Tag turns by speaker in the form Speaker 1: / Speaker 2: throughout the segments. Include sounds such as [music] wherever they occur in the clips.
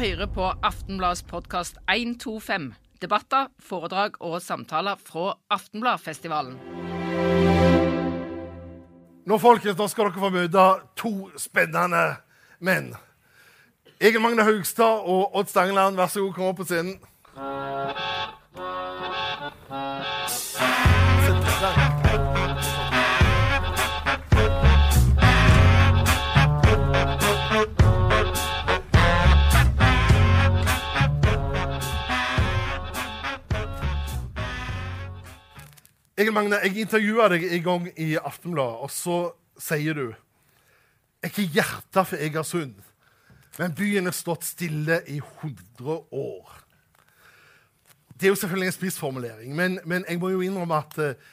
Speaker 1: hører på Aftenbladets podkast 125. Debatter, foredrag og samtaler fra Aftenbladfestivalen.
Speaker 2: Nå folkens, nå skal dere få møte to spennende menn. Egil Magne Haugstad og Odd Stangeland, vær så god, kom opp på scenen. Egil Magne, jeg intervjua deg en gang i Aftenbladet, og så sier du Jeg er ikke hjertet for Egersund, men byen har stått stille i 100 år. Det er jo selvfølgelig en spissformulering, men, men jeg må jo innrømme at eh,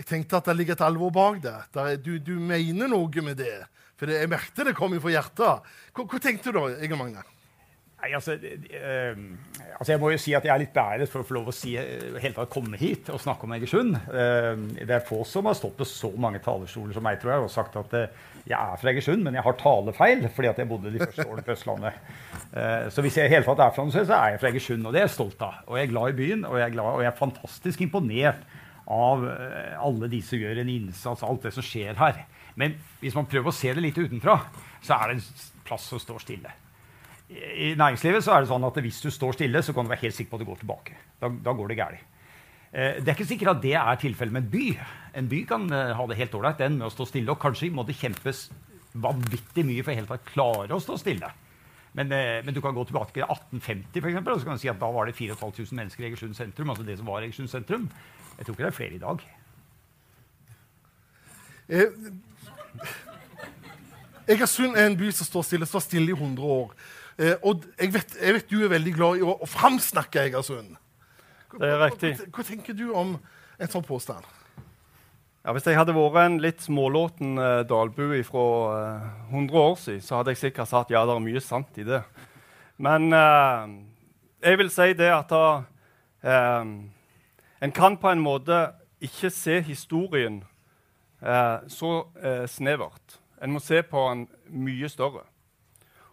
Speaker 2: jeg tenkte at det ligger et alvor bak det. Du, du mener noe med det. For jeg merket det kom fra hjertet. Hva, hva tenkte du da, Egil Magne?
Speaker 3: Nei, altså, eh, altså, Jeg må jo si at jeg er litt beæret for å få lov å si, eh, helt komme hit og snakke om Egersund. Uh, det er få som har stått på så mange talerstoler som meg tror jeg, og sagt at uh, jeg er fra Egersund, men jeg har talefeil fordi at jeg bodde de første årene på Østlandet. Uh, så hvis jeg i hele tatt er fra noe, så er jeg fra Egersund, og det er jeg stolt av. Og jeg er glad i byen, og jeg er, glad, og jeg er fantastisk imponert av alle de som gjør en innsats, alt det som skjer her. Men hvis man prøver å se det litt utenfra, så er det en plass som står stille. I næringslivet så er det sånn at hvis du står stille, så kan du være helt sikker på at det går tilbake. Da, da går det galt. Eh, det er ikke sikkert at det er tilfellet med en by. En by kan eh, ha det helt ålreit med å stå stille, og kanskje må det kjempes vanvittig mye for helt å klare å stå stille. Men, eh, men, du kan gå tilbake til 1850 for eksempel, og så kan du si at da var det 4500 mennesker i Egersund sentrum. altså det som var Egersund sentrum. Jeg tror ikke det er flere i dag.
Speaker 2: Egersund er en by som står stille, står stille i 100 år. Eh, og jeg vet, jeg vet, du er veldig glad i å, å framsnakke Egersund.
Speaker 4: Det er riktig.
Speaker 2: Hva, hva, tenker du om en sånn påstand?
Speaker 4: Ja, hvis jeg hadde vært en litt smålåten eh, dalbu fra eh, 100 år siden, så hadde jeg sikkert sagt ja, det er mye sant i det. Men eh, jeg vil si det at da, eh, en kan på en måte ikke se historien eh, så eh, snevert. En må se på den mye større.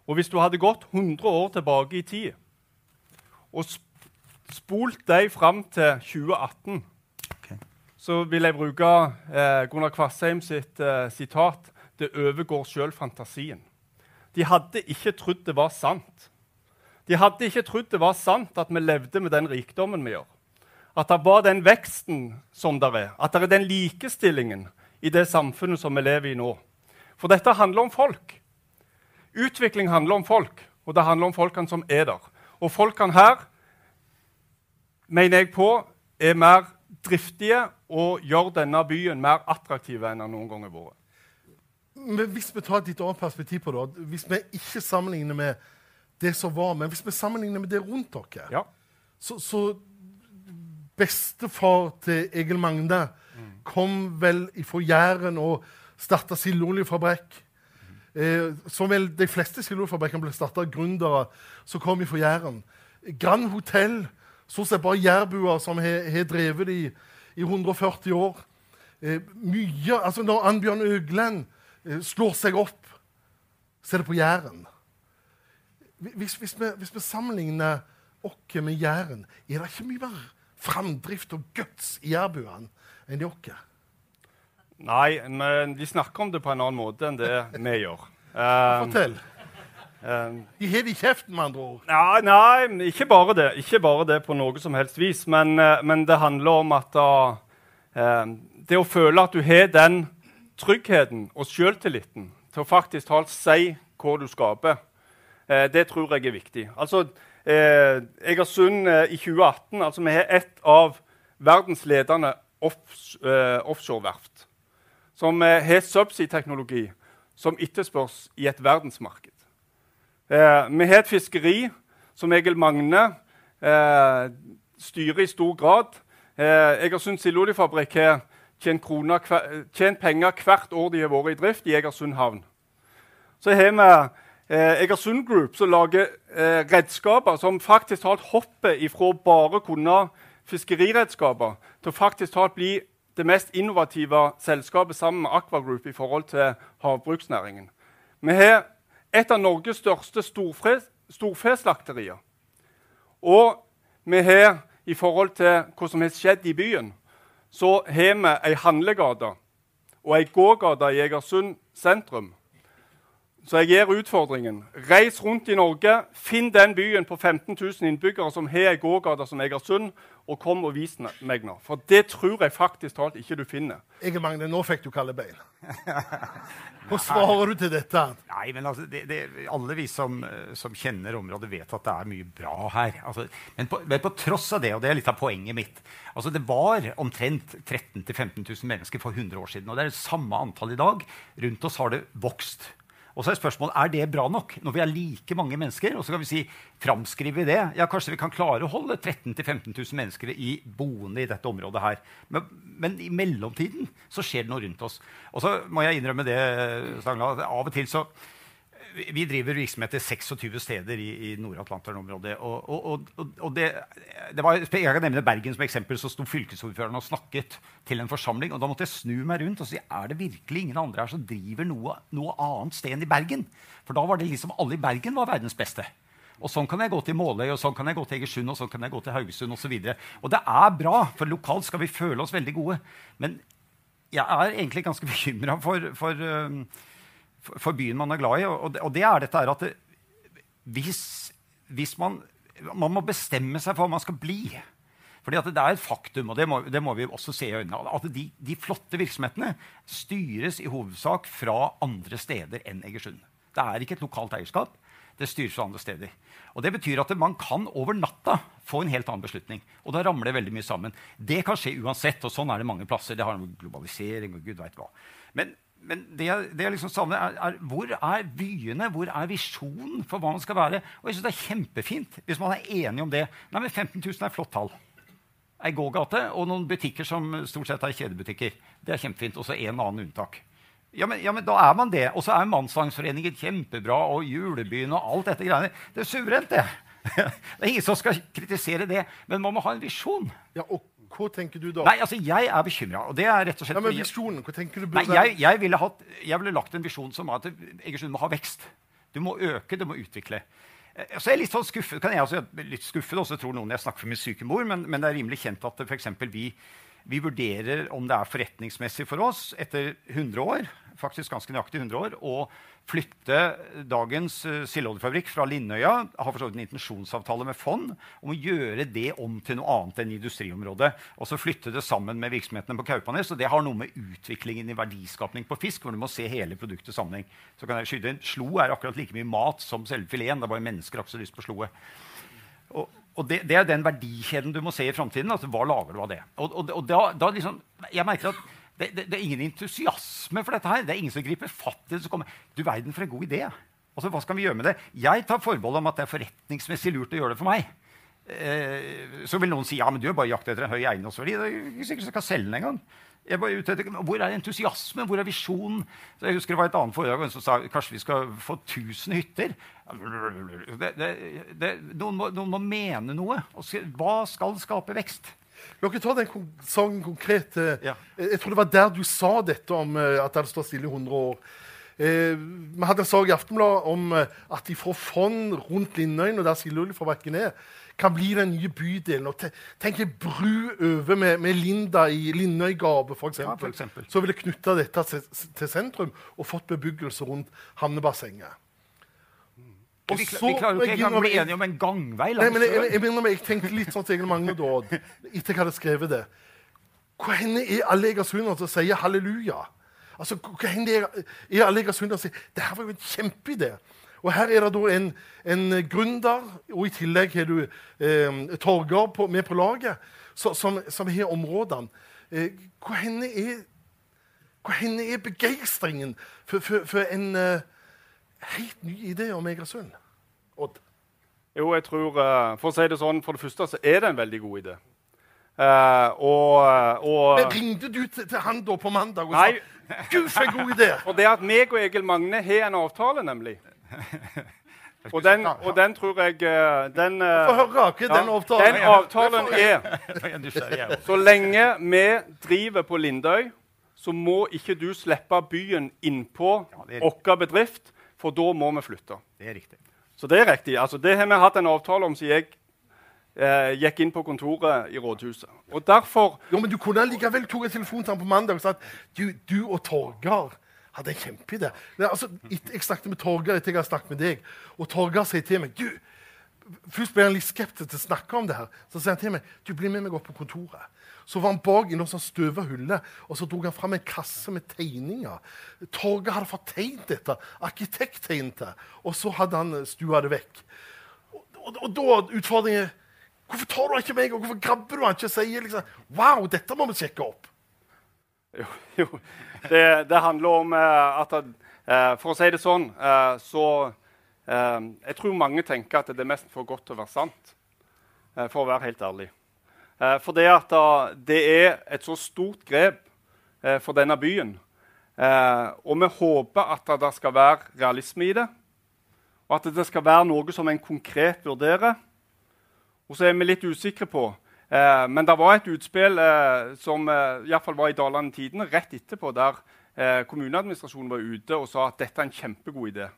Speaker 4: Og hvis du hadde gått 100 år tilbake i tid og spolt deg fram til 2018, okay. så vil jeg bruke eh, Gunnar Kvassheim sitt eh, sitat 'Det overgår sjøl fantasien'. De hadde ikke trodd det var sant. De hadde ikke trodd det var sant at vi levde med den rikdommen vi gjør. At det var den veksten som der er. At det er den likestillingen i det samfunnet som vi lever i nå. For dette handler om folk. Utvikling handler om folk, og det handler om folkene som er der. Og folkene her mener jeg på er mer driftige og gjør denne byen mer attraktiv enn den noen gang har vært.
Speaker 2: Men hvis vi tar et litt annet perspektiv på det, hvis vi ikke sammenligner med det som var, men hvis vi sammenligner med det rundt dere,
Speaker 4: ja.
Speaker 2: så, så bestefar til Egil Magne mm. kom vel fra Jæren og starta sildeoljefabrikk. Eh, som vel de fleste sildeoljefabrikkene ble starta av gründere som kom fra Jæren. Grand Hotell, stort sett bare jærbuer som har drevet det i, i 140 år. Eh, mye, altså Når Annbjørn Øgland eh, slår seg opp, så er det på Jæren. Hvis, hvis, vi, hvis vi sammenligner oss med Jæren, er det ikke mye mer framdrift og guts i jærbuene enn i oss?
Speaker 4: Nei, men de snakker om det på en annen måte enn det [laughs] vi gjør.
Speaker 2: Um, Fortell. Um, de har det i kjeften, med andre ord.
Speaker 4: Nei, nei, ikke bare det. Ikke bare det på noe som helst vis. Men, uh, men det handler om at uh, det å føle at du har den tryggheten og selvtilliten til å faktisk talt si hva du skaper, uh, det tror jeg er viktig. Altså, Egersund i 2018 altså Vi har et av verdens ledende offshoreverft som eh, har subsea-teknologi som etterspørs i et verdensmarked. Eh, vi har et fiskeri som Egil Magne eh, styrer i stor grad. Eh, Egersund Sildoljefabrikk har tjent, tjent, penger hvert år de har vært i drift i Egersund havn. Så har vi eh, Egersund Group, som lager eh, redskaper som faktisk talt hopper ifra bare kunne fiskeriredskaper til å faktisk talt bli det mest innovative selskapet sammen med Aqua Group i forhold til havbruksnæringen. Vi har et av Norges største storfeslakterier. Og vi har, i forhold til hva som har skjedd i byen, så har vi ei handlegate og ei gågate i Egersund sentrum. Så jeg gir utfordringen. Reis rundt i Norge, finn den byen på 15 000 innbyggere som har ei gågate som Egersund, og kom og vis meg nå. For det tror jeg faktisk talt ikke du finner.
Speaker 2: Egil Magne, nå fikk du kalde bein. Hva svarer du til dette?
Speaker 3: Nei, men altså, det, det, Alle vi som, som, kjenner området, vet at det er mye bra her. Altså, men, på, men, på, tross av det, og det er litt av poenget mitt altså, Det var omtrent 13 000-15 000 mennesker for 100 år siden. Og det er det samme antall i dag. Rundt oss har det vokst. Og så er spørsmålet er det bra nok når vi er like mange mennesker. Og så kan vi si, framskrive det? Ja, Kanskje vi kan klare å holde 13 000-15 000 mennesker i boende i dette området her. Men, men, i mellomtiden så skjer det noe rundt oss. Og så må jeg innrømme det, Stangla, at av og til så vi driver virksomhet til 26 steder i, i Nord-Atlanteren-området. Og, og, og, og det, det var, jeg kan nevne Bergen som eksempel. Så sto fylkesordføreren og snakket til en forsamling. og Da måtte jeg snu meg rundt og si er det virkelig ingen andre her som driver noe, noe annet sted enn i Bergen. For da var det liksom alle i Bergen var verdens beste. Og sånn kan jeg gå til Måløy, og sånn kan jeg gå til Egersund og sånn kan jeg gå til Haugesund osv. Og, så og det er bra, for lokalt skal vi føle oss veldig gode. Men jeg er egentlig ganske bekymra for, for um, for byen man er glad i. Og det, er dette at det, hvis, hvis man, man må bestemme seg for hva man skal bli. Fordi det er et faktum, og det må, det må vi også se i øynene, at de, de, flotte virksomhetene styres i hovedsak fra andre steder enn Egersund. Det er ikke et lokalt eierskap. Det styres fra andre steder. Og Det betyr at man kan over natta få en helt annen beslutning. Og da ramler det veldig mye sammen. Det kan skje uansett, og sånn er det mange plasser. Det har med globalisering og gud vet hva. Men men det det jeg liksom savner, er, er, hvor er byene? Hvor er visjonen for hva man skal være? Og jeg synes Det er kjempefint hvis man er enig om det. Nei, men 15 000 er et flott tall. Ei gågate og noen butikker som stort sett er kjedebutikker. Det er kjempefint. Og så en annen unntak. Ja men, ja, men, da er man det. Og så er Mannssangsforeningen kjempebra, og Julebyen og alt dette greiene. Det er suverent, det. [laughs] Det er ingen som skal kritisere det. Men man må ha en visjon.
Speaker 2: Ja, og hva tenker du da?
Speaker 3: Nei, altså, Jeg er bekymra.
Speaker 2: Ja, men visjonen, hva tenker du?
Speaker 3: Nei, jeg, jeg, ville hatt, jeg, ville lagt en visjon som var at Egersund må ha vekst. Du må øke, du må utvikle. Eh, så jeg er litt sånn skuffet, kan jeg også, litt skuffet også tror noen jeg snakker for min syke mor, men, men det er rimelig kjent at for vi, vi vurderer om det er forretningsmessig for oss etter 100 år faktisk ganske nøyaktig 100 år, å flytte dagens uh, sildeoljefabrikk fra Linnøya har for så vidt en intensjonsavtale med fond om å gjøre det om til noe annet enn industriområdet. Og så flytte det sammen med virksomhetene på Kaupanes. Og det har noe med utviklingen i verdiskapning på fisk, hvor du må se hele produktet sammenheng. Så kan jeg skyde inn, Slo er akkurat like mye mat som selve fileten. Det er bare mennesker har lyst på sloet. Og, det, det, er den verdikjeden du må se i framtiden. Altså, hva lager du av det? Og, og, og da, da liksom, jeg merker at det, det, det, er ingen entusiasme for dette her. Det er ingen som griper fatt i det. Du verden for en god idé. Altså, hva skal vi gjøre med det? Jeg tar forbehold om at det er forretningsmessig lurt å gjøre det for meg. Eh, så vil noen si ja, men du er bare jakt etter en høy eiendomsverdi. Det er ikke sikkert du skal selge den engang. Hvor er entusiasmen? Hvor er visjonen? Så jeg husker Det var et annet foredrag som sa kanskje vi skal få 1000 hytter. Det, det, noen, må, noen, må, mene noe. Hva skal skape vekst?
Speaker 2: La oss ta den sangen konkret. Ja. Jeg tror det var der du sa dette om eh, at det hadde stått stille i 100 år. Eh, vi hadde en sak i Aftenbladet om eh, at de får fond rundt Lindøyen, og der Sildeoljefabrikken er, kan bli den nye bydelen. Og tenk en bru over med, med Linda i Lindøygapet, f.eks. Ja, for eksempel. Så ville knytta dette til, til, sentrum og fått bebyggelse rundt havnebassenget.
Speaker 3: Og vi, vi klarer jo ikke engang å bli enige om en gangvei.
Speaker 2: Nei, men jeg, jeg, jeg, jeg, tenkte litt sånn til Egil Magne da, [laughs] etter jeg hadde skrevet det. Hvor er alle egersunder som sier halleluja? Altså, hva hender i alle egersunder og sier det her var jo en kjempeidé? Og Her er det da en, en gründer, og i tillegg har du eh, Torger med på laget, så, som, som har områdene. Eh, hvor henne er, hvor er begeistringen for, for, for en eh, helt ny idé om Egersund. Odd?
Speaker 4: Jo, jeg tror, uh, For å si det sånn, for det første så er det en veldig god idé. Uh, og, eh, og,
Speaker 2: Men Ringte du til, til, han da på mandag og nei, sa Gud, for en god idé? [laughs]
Speaker 4: For det at meg og Egil Magne har en avtale, nemlig. [laughs] Og den, og den, tror jeg den,
Speaker 2: Få høre hva den avtalen
Speaker 4: Den avtalen er [laughs] Så lenge vi driver på Lindøy, så må ikke du slippe byen innpå ja, vår bedrift for da må vi flytte.
Speaker 3: Det er riktig.
Speaker 4: Så det er riktig. Altså, det har vi hatt en avtale om siden jeg eh, gikk inn på kontoret i rådhuset. Og derfor
Speaker 2: Jo, men Du kunne likevel tatt en telefon til ham på mandag og sa du, du og Torgar hadde en kjempeidé. Er Altså, jeg snakket med Torgar etter jeg har snakket med deg, og Torgar sier til meg du, Først ble han litt skeptisk til å snakke om det. her. Så sier han til meg du blir med meg opp på kontoret. Så var han bak i noe sånn støva hylle, og så dro han fram en kasse med tegninger. Torgar hadde fått tegnet dette. Arkitekt tegnet det. Og så hadde han stua det vekk. Og, og, og da utfordringen Hvorfor tar du ikke meg, og hvorfor grabber du han ikke og sier liksom, Wow, dette må vi sjekke opp?
Speaker 4: Jo, jo. Det, det handler om eh, at eh, For å si det sånn, eh, så Jeg tror mange tenker at det er mest for godt til å være sant, for å være helt ærlig. For det at det er et så stort grep for denne byen. Og vi håper at det skal være realisme i det, og at det skal være noe som en konkret vurderer. Og så er vi litt usikre på Eh, men det var et utspill eh, som eh, fall var i Dalane Tidende rett etterpå, der eh, kommuneadministrasjonen var ute og sa at dette er en kjempegod idé.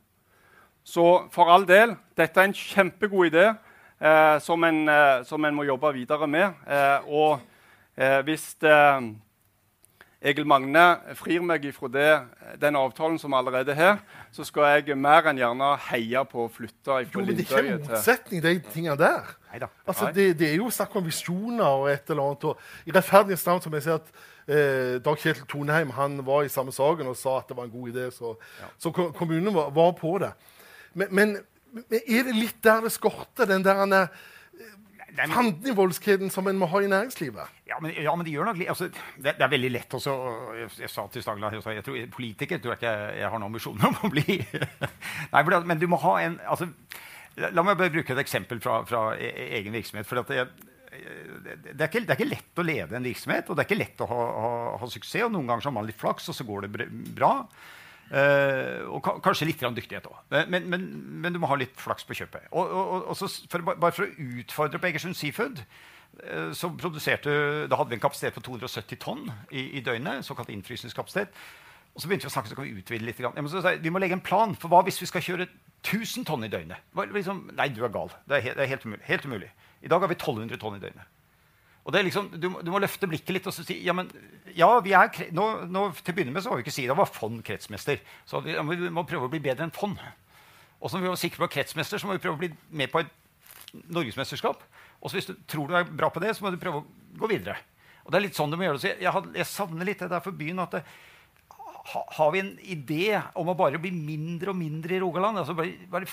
Speaker 4: Så for all del, dette er en kjempegod idé eh, som, en, eh, som en må jobbe videre med. Eh, og hvis eh, Egil Magne frir meg ifra det, den avtalen som allerede er her, så skal jeg mer enn gjerne heie på å flytte fra
Speaker 2: men det er ikke en
Speaker 4: til
Speaker 2: motsetning, de tingene der.
Speaker 3: Neida.
Speaker 2: Altså,
Speaker 4: Nei.
Speaker 2: det, det er jo snakk om visjoner og et eller annet. Og I rettferdighetens navn som jeg ser at eh, Dag Kjetil Toneheim han var i samme saken og sa at det var en god idé, så, så kommunen var, var på det. Men, men, men er det litt der det skorter, den der han er,
Speaker 3: Nei, men-
Speaker 2: fanden i voldskeden som en må ha i næringslivet?
Speaker 3: Ja, men, ja, men de gjør nok altså, det, det er veldig lett også jeg, jeg sa til Stagla jeg, jeg tror, Politiker tror jeg ikke jeg, jeg har noen ambisjoner om å bli. [laughs] Nei, det- Men du må ha en altså, La meg bare bruke et eksempel fra, fra e- e- egen virksomhet. for at jeg, det, det, er ikke, det er ikke lett å lede en virksomhet, og det er ikke lett å ha, ha, ha suksess. og Noen ganger så har man litt flaks, og så går det bra. Eh, og ka kanskje litt grann dyktighet òg. Men, men, men du må ha litt flaks på kjøpet. Og, og, og, for, bare for å utfordre på Egersund Seafood uh, så produserte, Da hadde vi en kapasitet på 270 tonn i, i døgnet. såkalt innfrysningskapasitet. Og så begynte vi å snakke så kan vi utvide litt. sa vi må legge en plan. For hva hvis vi skal kjøre 1000 tonn i døgnet? Liksom, nei, du er gal. Det er, helt, det er helt, umulig, helt umulig. I dag har vi 1200 tonn i døgnet. Og det er liksom, du, du må løfte blikket litt og si ja, men, ja, vi er, nå, nå, Til å begynne med så var vi ikke si det var fond kretsmester. Så vi, vi må prøve å bli bedre enn fond. Og når vi var sikre på kretsmester, så må vi prøve å bli med på et norgesmesterskap. Og så hvis du tror du er bra på det, så må du prøve å gå videre. Og det er litt sånn du må gjøre det. Så jeg, jeg, jeg savner litt det der for byen. at det, ha, har vi en idé om å bare bli mindre og mindre i Rogaland? altså bare, bare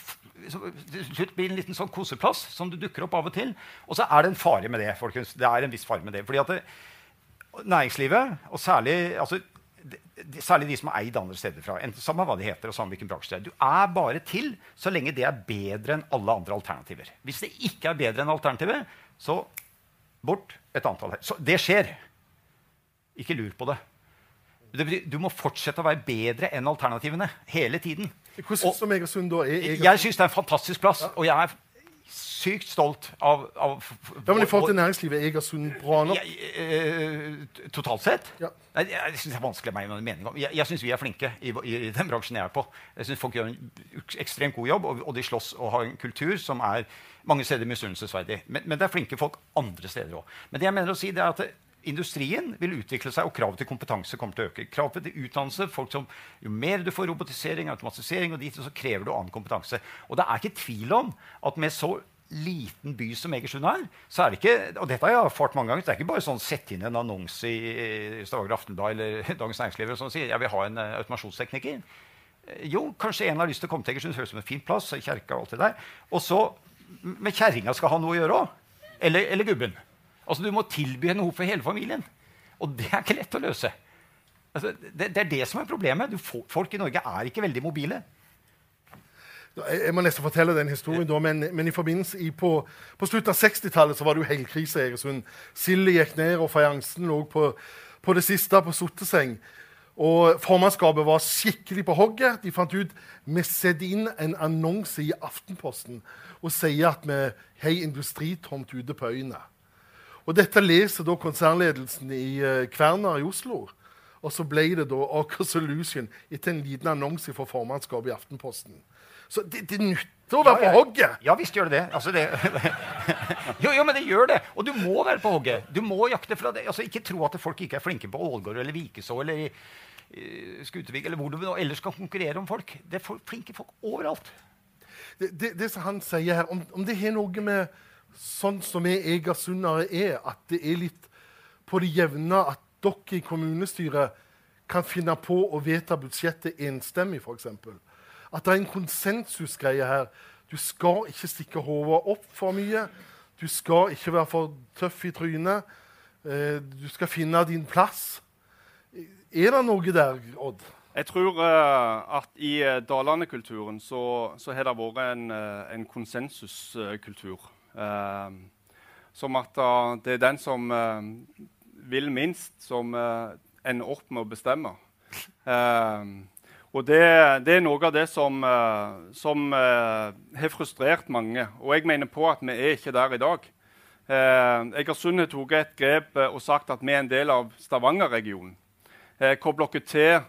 Speaker 3: så, Til slutt bli en liten sånn koseplass som du dukker opp av og til. Og så er det en fare med det. folkens. Det er en viss fare med det. fordi at det, næringslivet, og særlig, altså, de, særlig de som er eid andre steder fra, enten samme hva de heter, og samme hvilken bransje det er, du er bare til så lenge det er bedre enn alle andre alternativer. Hvis det ikke er bedre enn alternativet, så bort et antall her. Så det skjer. Ikke lur på det. Du må fortsette å være bedre enn alternativene hele tiden.
Speaker 2: Hvordan syns du Egersund da er? Egersund?
Speaker 3: Jeg syns det er en fantastisk plass, og jeg er sykt stolt av, av
Speaker 2: Ja, men I forhold til næringslivet, er Egersund bra nok?
Speaker 3: jeg, eh, totalt sett?
Speaker 2: Ja.
Speaker 3: Nei, jeg synes det er vanskelig å meg med en mening om. Jeg, jeg syns vi er flinke i, i, i den bransjen jeg er på. Jeg synes Folk gjør en ekstremt god jobb, og, og de slåss og har en kultur som er mange steder misunnelsesverdig. Men, men det er flinke folk andre steder òg. Men det jeg mener å si, det er at industrien vil utvikle seg, og kravet til kompetanse kommer til å øke. Kravet til utdannelse, folk som, Jo mer du får robotisering, automatisering, og dit, så krever du annen kompetanse. Og det er ikke tvil om at med så liten by som Egersund er, så er det ikke og dette har jeg erfart mange ganger, det er ikke bare sånn sette inn en annonse i Stavanger Aftenblad eller [laughs] Dagens Næringsliv og sånn, og jeg vil ha en eh, automasjonstekniker. Eh, Jo, kanskje en har lyst til å komme til Egersund, høres ut som en fin plass, kjerka og alt det der. Og så Men kjerringa skal ha noe å gjøre òg. Eller, eller gubben. Altså, Du må tilby noe for hele familien. Og det er ikke lett å løse. Altså, det, det er det som er problemet. Du, folk i Norge er ikke veldig mobile.
Speaker 2: Jeg, må nesten fortelle den historien, da, men, men i forbindelse i, på, på slutten av 60-tallet så var det jo helkrise i Egersund. Silda gikk ned, og fajansen lå på, på det siste på sotteseng. Og Formannskapet var skikkelig på hogget. De fant ut vi setter inn en annonse i Aftenposten og sier at vi har industritomt ute på øyene. Og Dette leser da konsernledelsen i eh, Kværner i Oslo. Og så ble det da Aker Solution etter en liten annonse fra formannskapet i Aftenposten. Så det, det nytter å være på hogget.
Speaker 3: Ja visst gjør det det. Altså, det [laughs] jo, jo, men det gjør det. Og du må være på hogget. Du må jakte fra det. Altså, ikke tro at folk ikke er flinke på Ålgård eller Vikeså eller i, i Skutevik eller hvor du nå ellers skal konkurrere om folk. Det er flinke folk overalt.
Speaker 2: Det, det, det, som han sier her, om, om det har noe med sånn som vi egersundere er, at det er litt på det jevne at dere i kommunestyret kan finne på å vedta budsjettet enstemmig, f.eks. At det er en konsensusgreie her. Du skal ikke stikke hodet opp for mye. Du skal ikke være for tøff i trynet. Eh, du skal finne din plass. Er det noe der, Odd?
Speaker 4: Jeg tror uh, at i uh, Dalane-kulturen så, så, har det vært en, en konsensuskultur. Som at det er den som vil minst, som ender opp med å bestemme. og det, det, er noe av det som, som har frustrert mange. Og jeg mener på at vi er ikke der i dag. Egersund har tatt et grep og sagt at vi er en del av Stavanger-regionen. Eh, Kobler til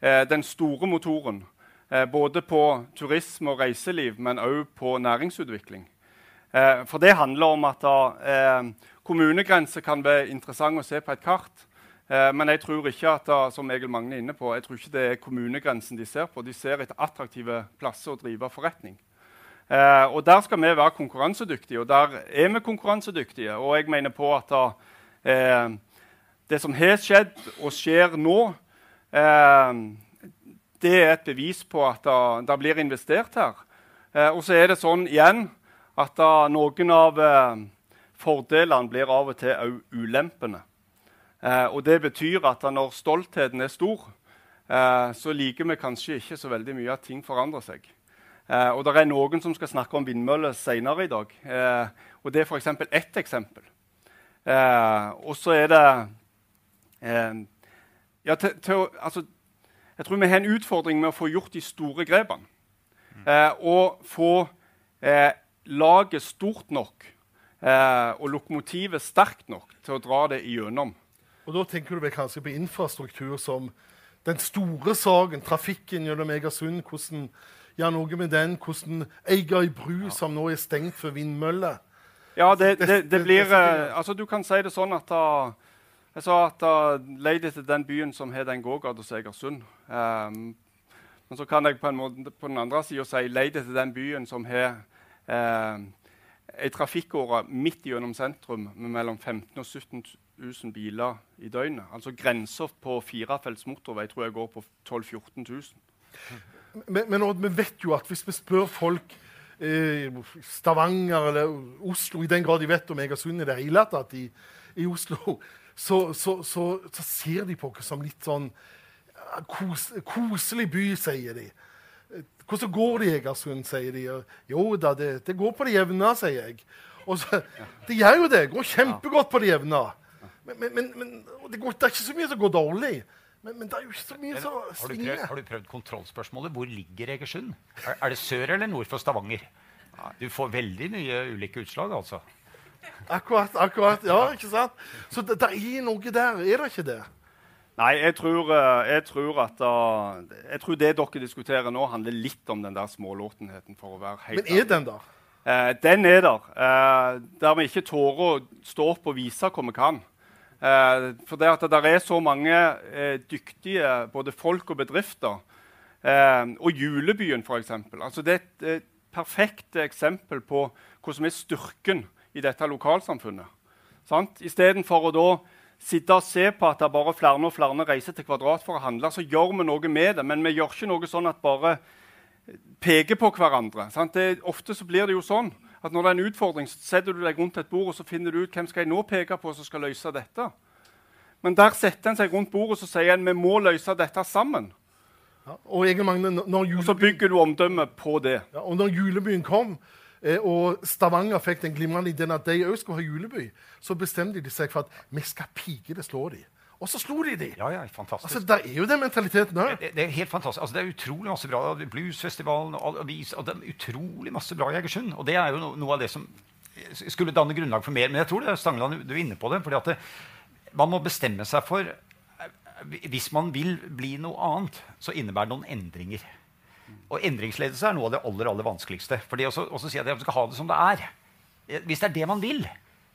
Speaker 4: Eh, den store motoren. Eh, både på turisme og reiseliv, men òg på næringsutvikling. Eh, for det handler om at da, kommunegrenser kan være interessant å se på et kart. Men jeg tror ikke at da, som Egil Magne er inne på, jeg tror ikke det er kommunegrensen de ser på. De ser etter attraktive plasser å drive forretning. og Der skal vi være konkurransedyktige, og der er vi konkurransedyktige. Og jeg mener på at da, det som har skjedd og skjer nå, Eh, det er et bevis på at det blir investert her. Eh, og så er det sånn igjen at da, noen av eh, fordelene blir av og til òg ulempene. og det betyr at da, når stoltheten er stor, så liker vi kanskje ikke så veldig mye at ting forandrer seg. Eh, og det er noen som skal snakke om vindmøller senere i dag. Eh, og det er f.eks. ett eksempel. Eh, og så er det ja, til, til, altså, jeg tror vi har en utfordring med å få gjort de store grepene. Eh, og få eh, laget stort nok eh, og lokomotivet sterkt nok til å dra det igjennom.
Speaker 2: Og Da tenker du vel kanskje på infrastruktur som den store saken, trafikken gjennom Egersund. Hvordan gjøre noe med den? Hvordan eie ei bru ja. som nå er stengt for vindmøller?
Speaker 4: Ja, det, det, det blir eh, altså Du kan si det sånn at da, jeg sa at uh, leid etter den byen som har den gågata som Egersund. Um, men så kan jeg på, måte, på den andre sida si leid etter den byen som har uh, ei trafikkåre midt gjennom sentrum med mellom 15 og 17 000 biler i døgnet. Altså Grensa på firefelts motorvei tror jeg går på 12 000-14 000.
Speaker 2: Men, men vi vet jo at hvis vi spør folk eh, Stavanger eller Oslo, i den grad de vet om Egersund i det hele tatt i, i Oslo, så, så, så, så, ser de på oss som litt sånn kos, koselig by, sier de. Hvordan går det i Egersund, sier de. Jo da, det, det, går på det jevne, sier jeg. Og så, det gjør jo det. Det går kjempegodt på det jevne. Men, men, men det, går, det, er ikke så mye som går dårlig. Men, men, det er jo ikke så mye som
Speaker 3: svinger. Har, har, du prøvd kontrollspørsmålet? Hvor ligger Egersund? Er, er det sør eller nord for Stavanger? Du får veldig mye ulike utslag, altså.
Speaker 2: Akkurat. akkurat, Ja, ikke sant? Så det, det er noe der, er det ikke det?
Speaker 4: Nei, jeg tror, eh, jeg tror, at uh, jeg tror det dere diskuterer nå, handler litt om den der smålåtenheten. for å være helt
Speaker 2: Men er den der?
Speaker 4: Uh, den er der. Uh, der vi ikke tårer å stå opp og vise hva vi kan. Uh, for det at det er så mange dyktige både folk og bedrifter. og Julebyen, f.eks. Altså, det er et, et perfekt eksempel på hva som er styrken i dette lokalsamfunnet. Istedenfor å da sitte og se på at det bare flere og flere reiser til Kvadrat for å handle, så gjør vi noe med det. Men vi gjør ikke noe sånn at bare peker på hverandre. Det, ofte så blir det jo sånn at når det er en utfordring, så setter du deg rundt et bord og så finner du ut hvem skal jeg nå peke på som skal løse dette. Men der setter en seg rundt bordet og sier en, vi må løse dette sammen.
Speaker 2: Ja, og, Magne,
Speaker 4: og, så bygger du omdømmet på det.
Speaker 2: Ja, og når julebyen kom, og Stavanger fikk den glimrende ideen at de òg skulle ha juleby. Så bestemte de seg for at vi skal pike det slå de. Og så slo de de!
Speaker 3: Ja, ja, fantastisk.
Speaker 2: Altså, Det er jo den mentaliteten òg.
Speaker 3: Det, det, er helt fantastisk. Altså, det er utrolig masse bra. Bluesfestivalen og avis, og det er utrolig masse bra i Egersund. Og det er jo noe av det som skulle danne grunnlag for mer. Men jeg tror det er Stangeland, du er inne på det. fordi at det, man må bestemme seg for Hvis man vil bli noe annet, så innebærer det noen endringer. Og endringsledelse er noe av det aller aller vanskeligste. For det å si at man skal ha det som det er. Eh, Hvis det er det man vil,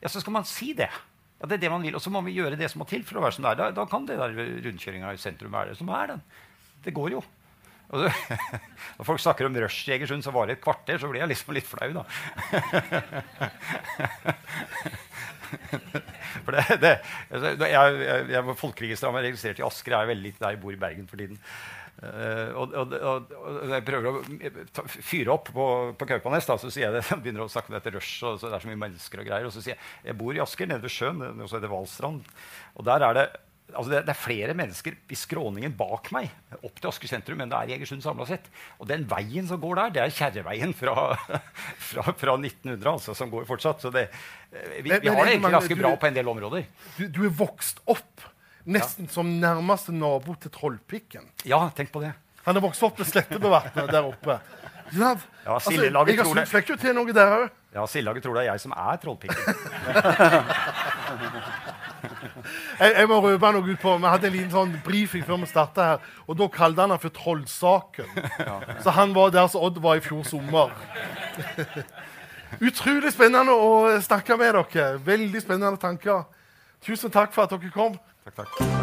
Speaker 3: ja, så skal man si det. Ja, det er det man vil, Og så må vi gjøre det som må til for å være som det er. Da, da kan det der rundkjøringa i sentrum være det som er den. Det går jo. Og så, [laughs] når folk snakker om rush i Egersund, så varer et kvarter, så blir jeg liksom litt flau, da. [laughs] For det, det, altså, jeg, jeg, jeg jeg er registrert i Asker. Jeg er veldig lite der jeg bor i Bergen for tiden. Uh, og, og, og, og, jeg prøver å fyre opp på, på Kaupanes. Da, så sier jeg det, [laughs] jeg begynner å snakke om dette rush, og så det er så mye mennesker og greier. Og så sier jeg jeg bor i Asker, nede ved sjøen. Og så er det Valstrand. Og der er det altså det, det, er flere mennesker i skråningen bak meg opp til Asker sentrum enn det er i Egersund samla sett. Og den veien som går der, det er Kjerreveien fra, [laughs] fra, fra 1900, altså, som går fortsatt. Så det, vi, vi, har det egentlig ganske bra på en del områder.
Speaker 2: Du, du er vokst opp nesten som nærmeste nabo til Trollpikken.
Speaker 3: Ja, tenk på det.
Speaker 2: Han er vokst opp med Slettebevatnet der oppe. Ja,
Speaker 3: ja
Speaker 2: altså,
Speaker 3: tror det.
Speaker 2: fikk jo til noe der òg.
Speaker 3: Ja, Sildelaget tror det er jeg som er Trollpikken. [laughs]
Speaker 2: jeg, jeg, må røpe noe ut på Vi hadde en liten sånn brifing før vi starta her. Og da kalte han han for Trollsaken. Ja. Så han var der som Odd var i fjor sommer. [laughs] Utrolig spennende å snakke med dere. Veldig spennende tanker. Tusen takk for at dere kom.
Speaker 3: Takk, takk.